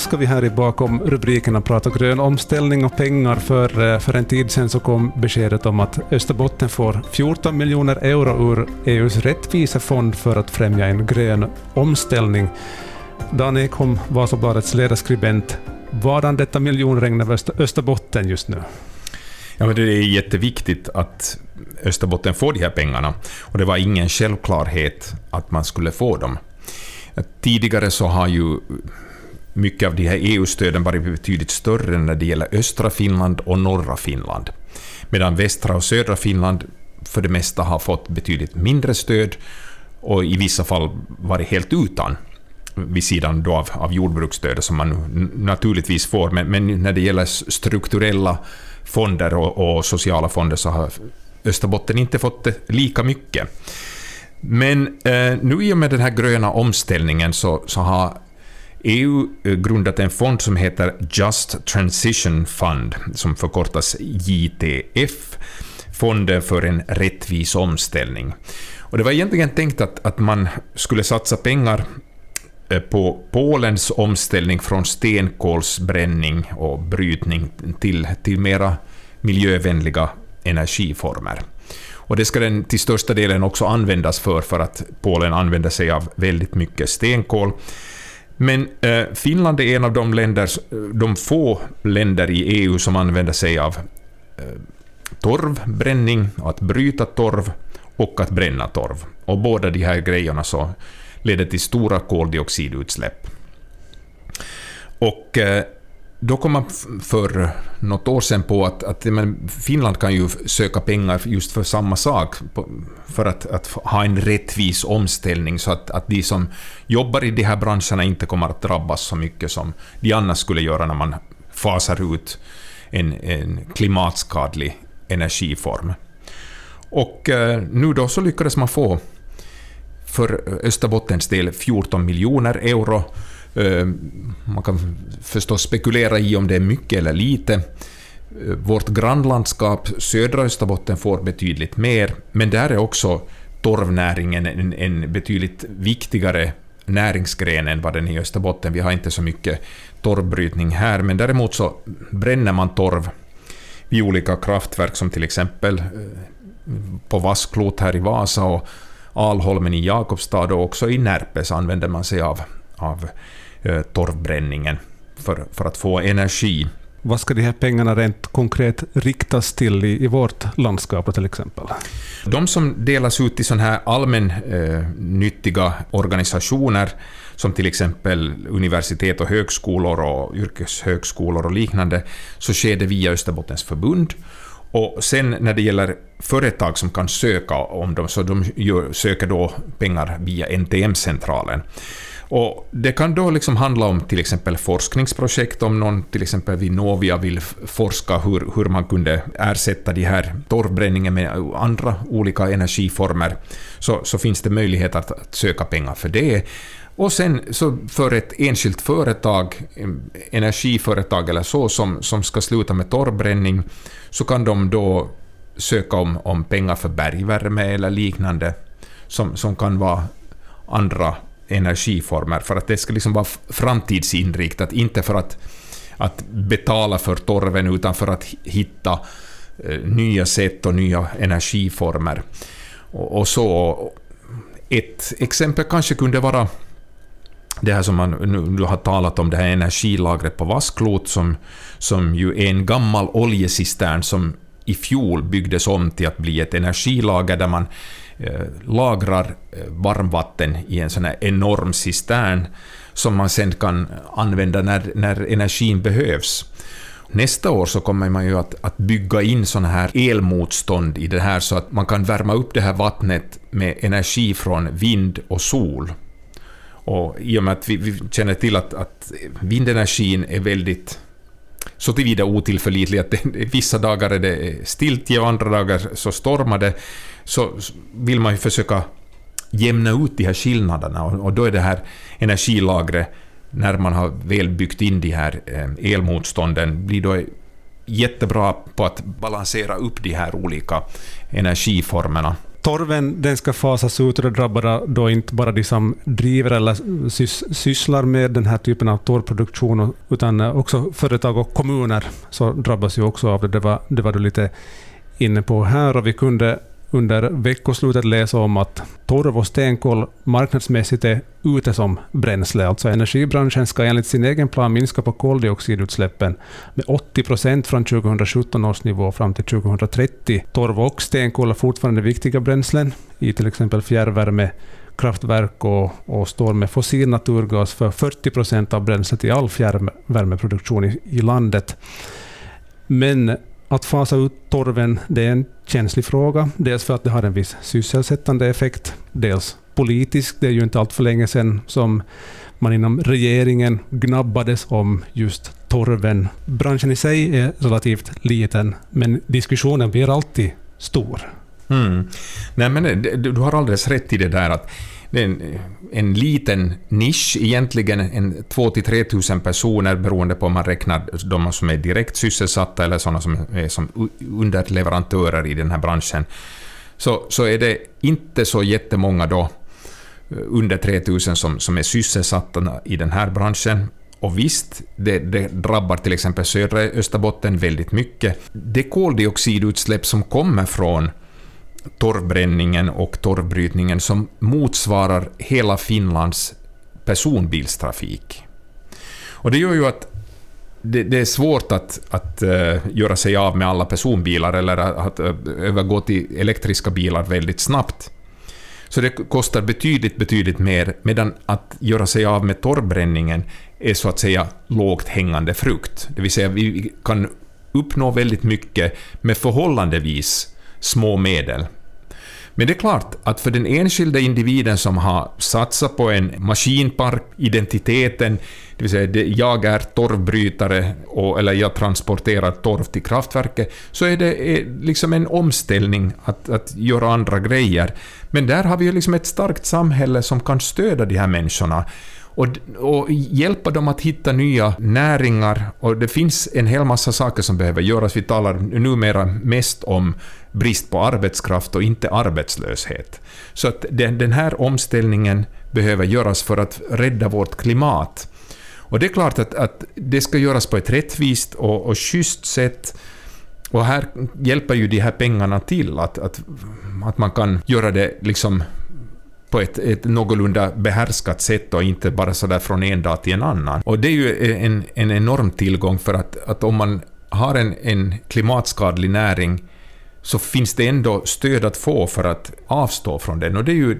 Ska vi här i bakom rubrikerna prata grön omställning och pengar. För, eh, för en tid sedan så kom beskedet om att Österbotten får 14 miljoner euro ur EUs rättvisefond för att främja en grön omställning. Dan Ekholm, Vasabladets ledarskribent. Vadan detta miljonregn över Österbotten just nu? Ja, men det är jätteviktigt att Österbotten får de här pengarna. Och det var ingen självklarhet att man skulle få dem. Tidigare så har ju mycket av de här EU-stöden varit betydligt större när det gäller östra Finland och norra Finland. Medan västra och södra Finland för det mesta har fått betydligt mindre stöd och i vissa fall varit helt utan vid sidan då av, av jordbruksstödet som man naturligtvis får, men, men, när det gäller strukturella fonder och, och, sociala fonder så har Österbotten inte fått eh, lika mycket. Men eh, nu i och med den här gröna omställningen så, så har EU eh, grundat en fond som heter Just Transition Fund, som förkortas JTF, Fonden för en rättvis omställning. Och det var egentligen tänkt att, att man skulle satsa pengar eh, på Polens omställning från stenkolsbränning och brytning till, till mera miljövänliga energiformer. Och det ska den till största delen också användas för, för att Polen använder sig av väldigt mycket stenkol. Men eh, Finland är en av de, länder, de få länder i EU som använder sig av eh, torvbränning, att bryta torv och att bränna torv. Och båda de här grejerna så leder till stora koldioxidutsläpp. Och eh, då kom man för något år sedan på att, att men Finland kan ju söka pengar just för samma sak, för att, att ha en rättvis omställning så att, att de som jobbar i de här branscherna inte kommer att drabbas så mycket som de annars skulle göra när man fasar ut en, en klimatskadlig energiform. Och eh, nu då så lyckades man få för Österbottens del 14 miljoner euro Eh, man kan förstås spekulera i om det är mycket eller lite. Eh, vårt grannlandskap, södra Österbotten, får betydligt mer, men där är också torvnäringen en, en betydligt viktigare näringsgren än vad den är i Österbotten. Vi har inte så mycket torvbrytning här, men däremot så bränner man torv vid olika kraftverk som till exempel eh, på Vassklot här i Vasa och Alholmen i Jakobstad och också i Närpes använder man sig av, av Eh, torvbränningen för, för att få energi. Vad ska de här pengarna rent konkret riktas till i, i vårt landskap till exempel? De som delas ut till sådana här allmännyttiga eh, organisationer, som till exempel universitet och högskolor och yrkeshögskolor och liknande, så sker det via Österbottens förbund. Och sen när det gäller företag som kan söka om dem, så de gör, söker då pengar via NTM-centralen. Och Det kan då liksom handla om till exempel forskningsprojekt, om någon till exempel vid Novia vill forska hur, hur man kunde ersätta de här torvbränningen med andra olika energiformer, så, så finns det möjlighet att, att söka pengar för det. Och sen så för ett enskilt företag, energiföretag eller så, som, som ska sluta med torvbränning, så kan de då söka om, om pengar för bergvärme eller liknande, som, som kan vara andra energiformer, för att det ska liksom vara framtidsinriktat, inte för att, att betala för torven, utan för att hitta eh, nya sätt och nya energiformer. Och, och, så. Ett exempel kanske kunde vara det här som man nu har talat om, det här energilagret på Vassklot, som, som ju är en gammal oljecistern som i fjol byggdes om till att bli ett energilager där man Eh, Eh, lagrar eh, varmvatten i en sån här enorm cistern som man sen kan använda när, när energin behövs. Nästa år så kommer man ju att, att bygga in sådana här elmotstånd i det här så att man kan värma upp det här vattnet med energi från vind och sol. Och I och med att vi, vi känner till att, att vindenergin är väldigt så tillvida otillförlitlig att det, vissa dagar är det stiltje och andra dagar så stormar det, så vill man ju försöka jämna ut de här skillnaderna och, och då är det här energilagret, när man har väl byggt in de här eh, elmotstånden, blir då jättebra på att balansera upp de här olika energiformerna torven den ska fasas ut och det drabbar då inte bara de som driver eller sys sysslar med den här typen av torvproduktion, utan eh, också företag och kommuner så drabbas ju också av det. Det var, det var du lite inne på här och vi kunde under veckoslutet läsa om att torv och stenkol marknadsmässigt är ute som bränsle. Alltså energibranschen ska enligt sin egen plan minska på koldioxidutsläppen med 80 procent från 2017 års nivå fram till 2030. Torv och stenkol är fortfarande viktiga bränslen i till exempel fjärrvärme, kraftverk och, och står med fossil naturgas för 40 procent av bränslet i all fjärrvärmeproduktion i, i landet. Men att fasa ut torven det är en känslig fråga. Dels för att det har en viss sysselsättande effekt. Dels politiskt. Det är ju inte allt för länge sedan som man inom regeringen gnabbades om just torven. Branschen i sig är relativt liten, men diskussionen blir alltid stor. Mm. Nej, men eh, du har alldeles rätt i det där att det är en, en liten nisch, egentligen en 2 3 tusen personer beroende på om man räknar de som är direkt sysselsatta eller sådana som är som underleverantörer i den här branschen. Så, så är det inte så jättemånga då eh, under under 3000 som, som är sysselsatta i den här branschen. Och visst, det, det, drabbar till exempel södra Österbotten väldigt mycket. Det koldioxidutsläpp som kommer från torvbränningen och torvbrytningen som motsvarar hela Finlands personbilstrafik. Och det gör ju att det, det är svårt att, att uh, göra sig av med alla personbilar eller att uh, övergå till elektriska bilar väldigt snabbt. Så det kostar betydligt, betydligt mer, medan att göra sig av med torvbränningen är så att säga lågt hängande frukt. Det vill säga vi kan uppnå väldigt mycket med förhållandevis små medel. Men det är klart att för den enskilda individen som har satsat på en maskinpark, identiteten, det vill säga jag är torvbrytare och, eller jag transporterar torv till kraftverket, så är det liksom en omställning att, att göra andra grejer. Men där har vi ju liksom ett starkt samhälle som kan stödja de här människorna och, och hjälpa dem att hitta nya näringar. Och det finns en hel massa saker som behöver göras. Vi talar numera mest om brist på arbetskraft och inte arbetslöshet. Så att den, den här omställningen behöver göras för att rädda vårt klimat. Och det är klart att, att det ska göras på ett rättvist och, och schysst sätt. Och här hjälper ju de här pengarna till, att, att, att man kan göra det liksom på ett, ett någorlunda behärskat sätt och inte bara sådär från en dag till en annan. Och det är ju en, en enorm tillgång för att, att om man har en, en klimatskadlig näring så finns det ändå stöd att få för att avstå från den och det är ju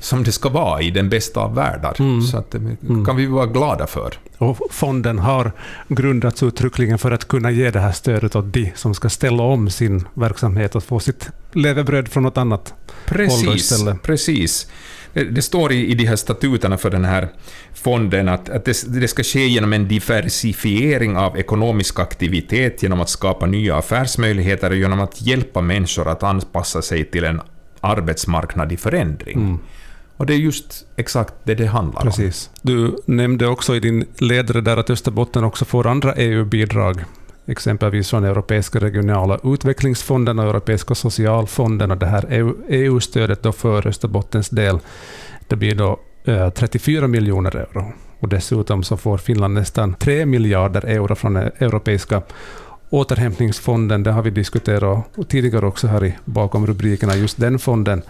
som det ska vara i den bästa av världar. Mm. Så att, det eh, mm. kan vi vara glada för. Och fonden har grundats uttryckligen för att kunna ge det här stödet åt de som ska ställa om sin verksamhet och få sitt levebröd från något annat precis. Precis. Det står i, i de här statuterna för den här fonden att, att det, det, ska ske genom en diversifiering av ekonomisk aktivitet, genom att skapa nya affärsmöjligheter och genom att hjälpa människor att anpassa sig till en arbetsmarknad i förändring. Mm. Och det är just exakt det det handlar Precis. om. Du nämnde också i din ledare där att Österbotten också får andra EU-bidrag, exempelvis från Europeiska regionala utvecklingsfonden och Europeiska socialfonden. Och det här EU-stödet då för Österbottens del, det blir då 34 eh, miljoner euro. Och dessutom så får Finland nästan 3 miljarder euro från Europeiska återhämtningsfonden, det har vi diskuterat tidigare också här i, bakom rubrikerna, just den fonden.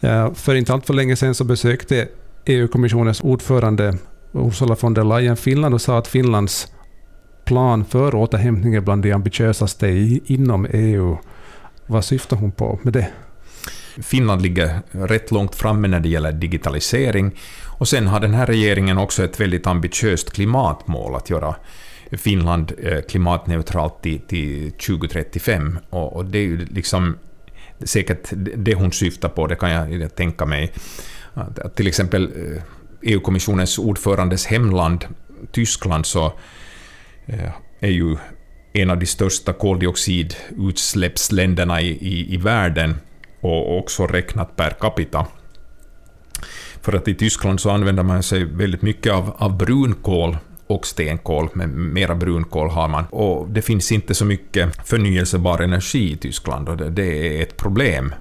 Eh, för inte allt för länge sedan så besökte EU-kommissionens ordförande Ursula von der Leyen Finland och sa att Finlands plan för återhämtning är bland de ambitiösaste inom EU. Vad syftar hon på med det? Finland ligger rätt långt framme när det gäller digitalisering. Och sen har den här regeringen också ett väldigt ambitiöst klimatmål att göra Finland eh, klimatneutralt till, till 2035. Och, och, det är ju liksom säkert det hon syftar på, det kan jag tänka mig. Att till exempel eh, EU-kommissionens ordförandes hemland, Tyskland, så eh, är ju en av de största koldioxidutsläppsländerna i, i, i världen och också räknat per capita. För att i Tyskland så använder man sig väldigt mycket av, av brunkol och stenkol, men mera brunkol har man. Och det finns inte så mycket förnyelsebar energi i Tyskland och det, det är ett problem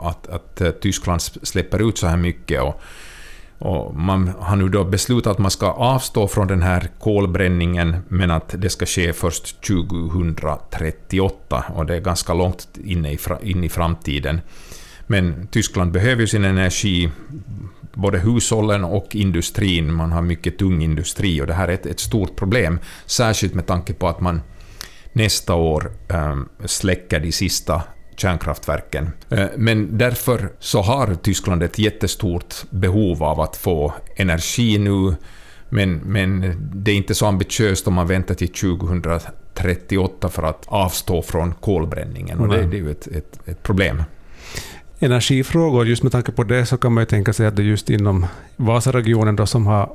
att, att eh, Tyskland släpper ut så här mycket. Och, och man har nu då beslutat att man ska avstå från den här kolbränningen, men att det ska ske först 2038, och det är ganska långt in i, in i framtiden. Men Tyskland behöver ju sin energi, både hushållen och industrin. Man har mycket tung industri och det här är ett, ett stort problem, särskilt med tanke på att man nästa år ähm, släcker de sista kärnkraftverken. Eh, men därför så har Tyskland ett jättestort behov av att få energi nu, men, men det är inte så ambitiöst om man väntar till 2038 för att avstå från kolbränningen, och det, det är ju ett, ett, ett problem energifrågor, just med tanke på det så kan man ju tänka sig att det just inom Vasaregionen då som har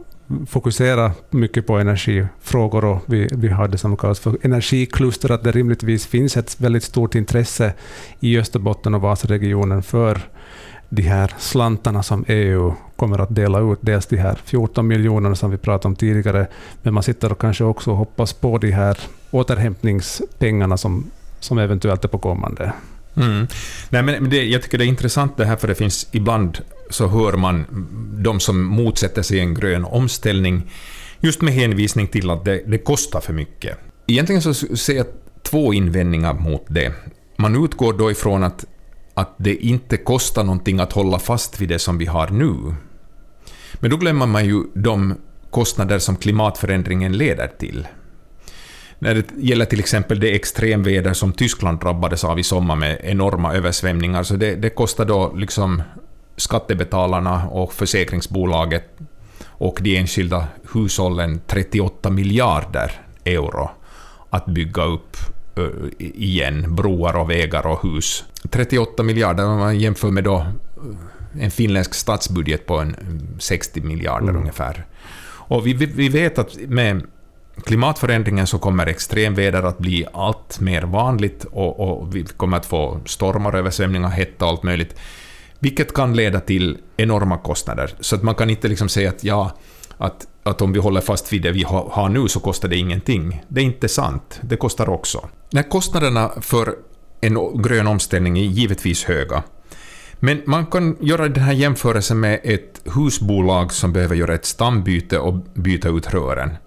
fokuserat mycket på energifrågor och vi, vi har det som kallas för energikluster, att det rimligtvis finns ett väldigt stort intresse i Österbotten och Vasaregionen för de här slantarna som EU kommer att dela ut. Dels de här 14 miljonerna som vi pratade om tidigare, men man sitter och kanske också hoppas på de här återhämtningspengarna som, som eventuellt är på kommande. Mm. Nej, men det, jag tycker det är intressant det här, för det finns ibland så hör man de som motsätter sig en grön omställning just med hänvisning till att det, det kostar för mycket. Egentligen så ser jag två invändningar mot det. Man utgår då ifrån att, att det inte kostar någonting att hålla fast vid det som vi har nu. Men då glömmer man ju de kostnader som klimatförändringen leder till när det gäller till exempel det extremväder som Tyskland drabbades av i sommar med enorma översvämningar, så det, det kostar då liksom skattebetalarna och försäkringsbolaget och de enskilda hushållen 38 miljarder euro att bygga upp igen broar och vägar och hus. 38 miljarder om man jämför med då en finländsk statsbudget på en 60 miljarder mm. ungefär. Och vi, vi vet att med klimatförändringen så kommer extremväder att bli allt mer vanligt och, och vi kommer att få stormar, översvämningar, hetta och allt möjligt. Vilket kan leda till enorma kostnader. Så att man kan inte liksom säga att ja, att, att om vi håller fast vid det vi har nu så kostar det ingenting. Det är inte sant. Det kostar också. När kostnaderna för en grön omställning är givetvis höga. Men man kan göra den här jämförelsen med ett husbolag som behöver göra ett stambyte och byta ut rören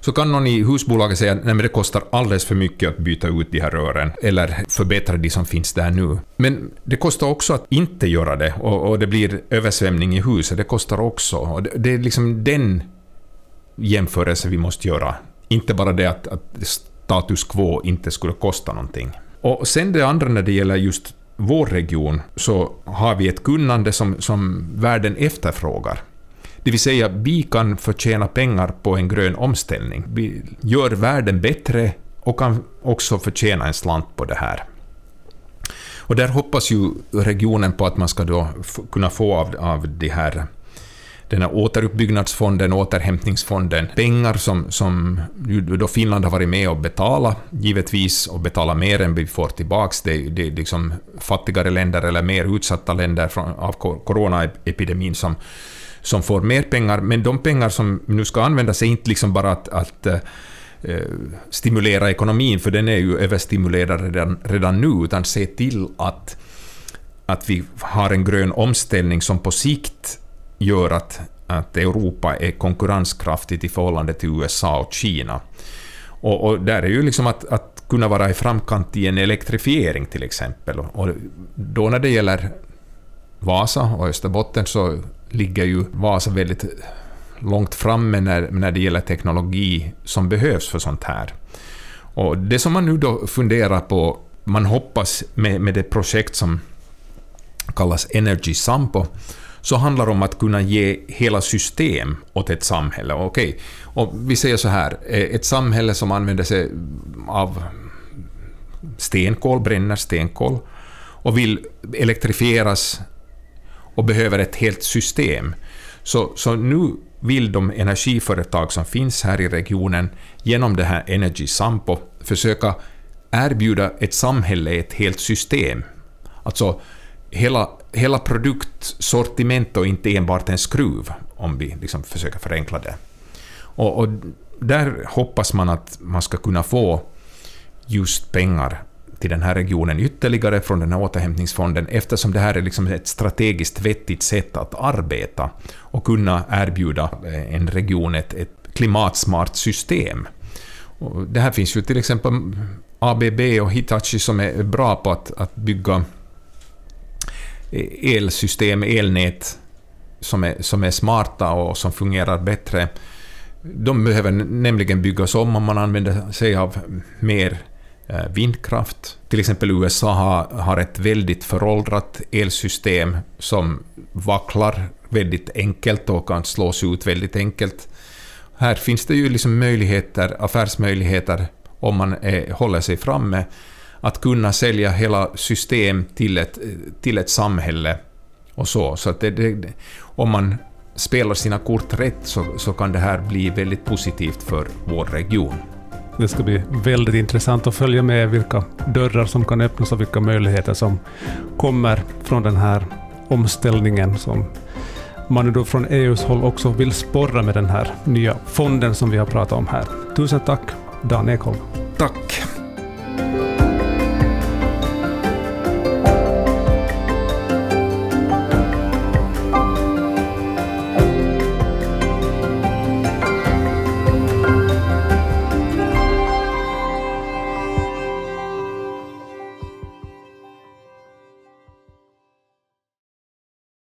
så kan någon i husbolaget säga att det kostar alldeles för mycket att byta ut de här rören eller förbättra de som finns där nu. Men det kostar också att inte göra det och, och det blir översvämning i huset. Det kostar också. Och det, det är liksom den jämförelsen vi måste göra. Inte bara det att, att status quo inte skulle kosta någonting. Och sen det andra när det gäller just vår region så har vi ett kunnande som, som världen efterfrågar. Det vill säga, vi kan förtjäna pengar på en grön omställning. Vi gör världen bättre och kan också förtjäna en slant på det här. Och där hoppas ju regionen på att man ska då kunna få av, av det här den här återuppbyggnadsfonden, återhämtningsfonden, pengar som, som då Finland har varit med och betalat, givetvis, och betalat mer än vi får tillbaka. Det, det är liksom fattigare länder eller mer utsatta länder från, av coronaepidemin som, som får mer pengar, men de pengar som nu ska användas är inte liksom bara att, att eh, eh, stimulera ekonomin, för den är ju överstimulerad redan, redan nu, utan se till att, att vi har en grön omställning som på sikt gör att, att Europa är konkurrenskraftigt i förhållande till USA och Kina. Och, och där är ju liksom att, att kunna vara i framkant i en elektrifiering till exempel. Och då när det gäller Vasa och Österbotten så ligger ju Vasa väldigt långt framme när, när det gäller teknologi som behövs för sånt här. Och det som man nu då funderar på, man hoppas med, med det projekt som kallas Energy Sampo, så handlar det om att kunna ge hela system åt ett samhälle. Okej, och vi säger så här, eh, ett samhälle som använder sig av stenkol, bränner stenkol, och vill elektrifieras och behöver ett helt system. Så, så nu vill de energiföretag som finns här i regionen genom det här Energy Sampo försöka erbjuda ett samhälle, ett helt system. Alltså hela, hela produktsortiment och inte enbart en skruv, om vi liksom försöker förenkla det. Och, och där hoppas man att man ska kunna få just pengar till den här regionen ytterligare från den här återhämtningsfonden eftersom det här är liksom ett strategiskt vettigt sätt att arbeta och kunna erbjuda eh, en region ett, ett klimatsmart system. Och det här finns ju till exempel ABB och Hitachi som är bra på att, att bygga eh, elsystem, elnät som är, som är smarta och som fungerar bättre. De behöver nämligen byggas om om man använder sig av mer Eh, vindkraft. Till exempel USA har, har ett väldigt föråldrat elsystem som vacklar väldigt enkelt och kan slås ut väldigt enkelt. Här finns det ju liksom möjligheter, affärsmöjligheter om man är, håller sig framme att kunna sälja hela system till ett, till ett samhälle och så. Så att det, det, om man spelar sina kort rätt så, så kan det här bli väldigt positivt för vår region. Det ska bli väldigt intressant att följa med vilka dörrar som kan öppnas och vilka möjligheter som kommer från den här omställningen som man då från EUs håll också vill sporra med den här nya fonden som vi har pratat om här. Tusen tack, Dan Ekholm. Tack.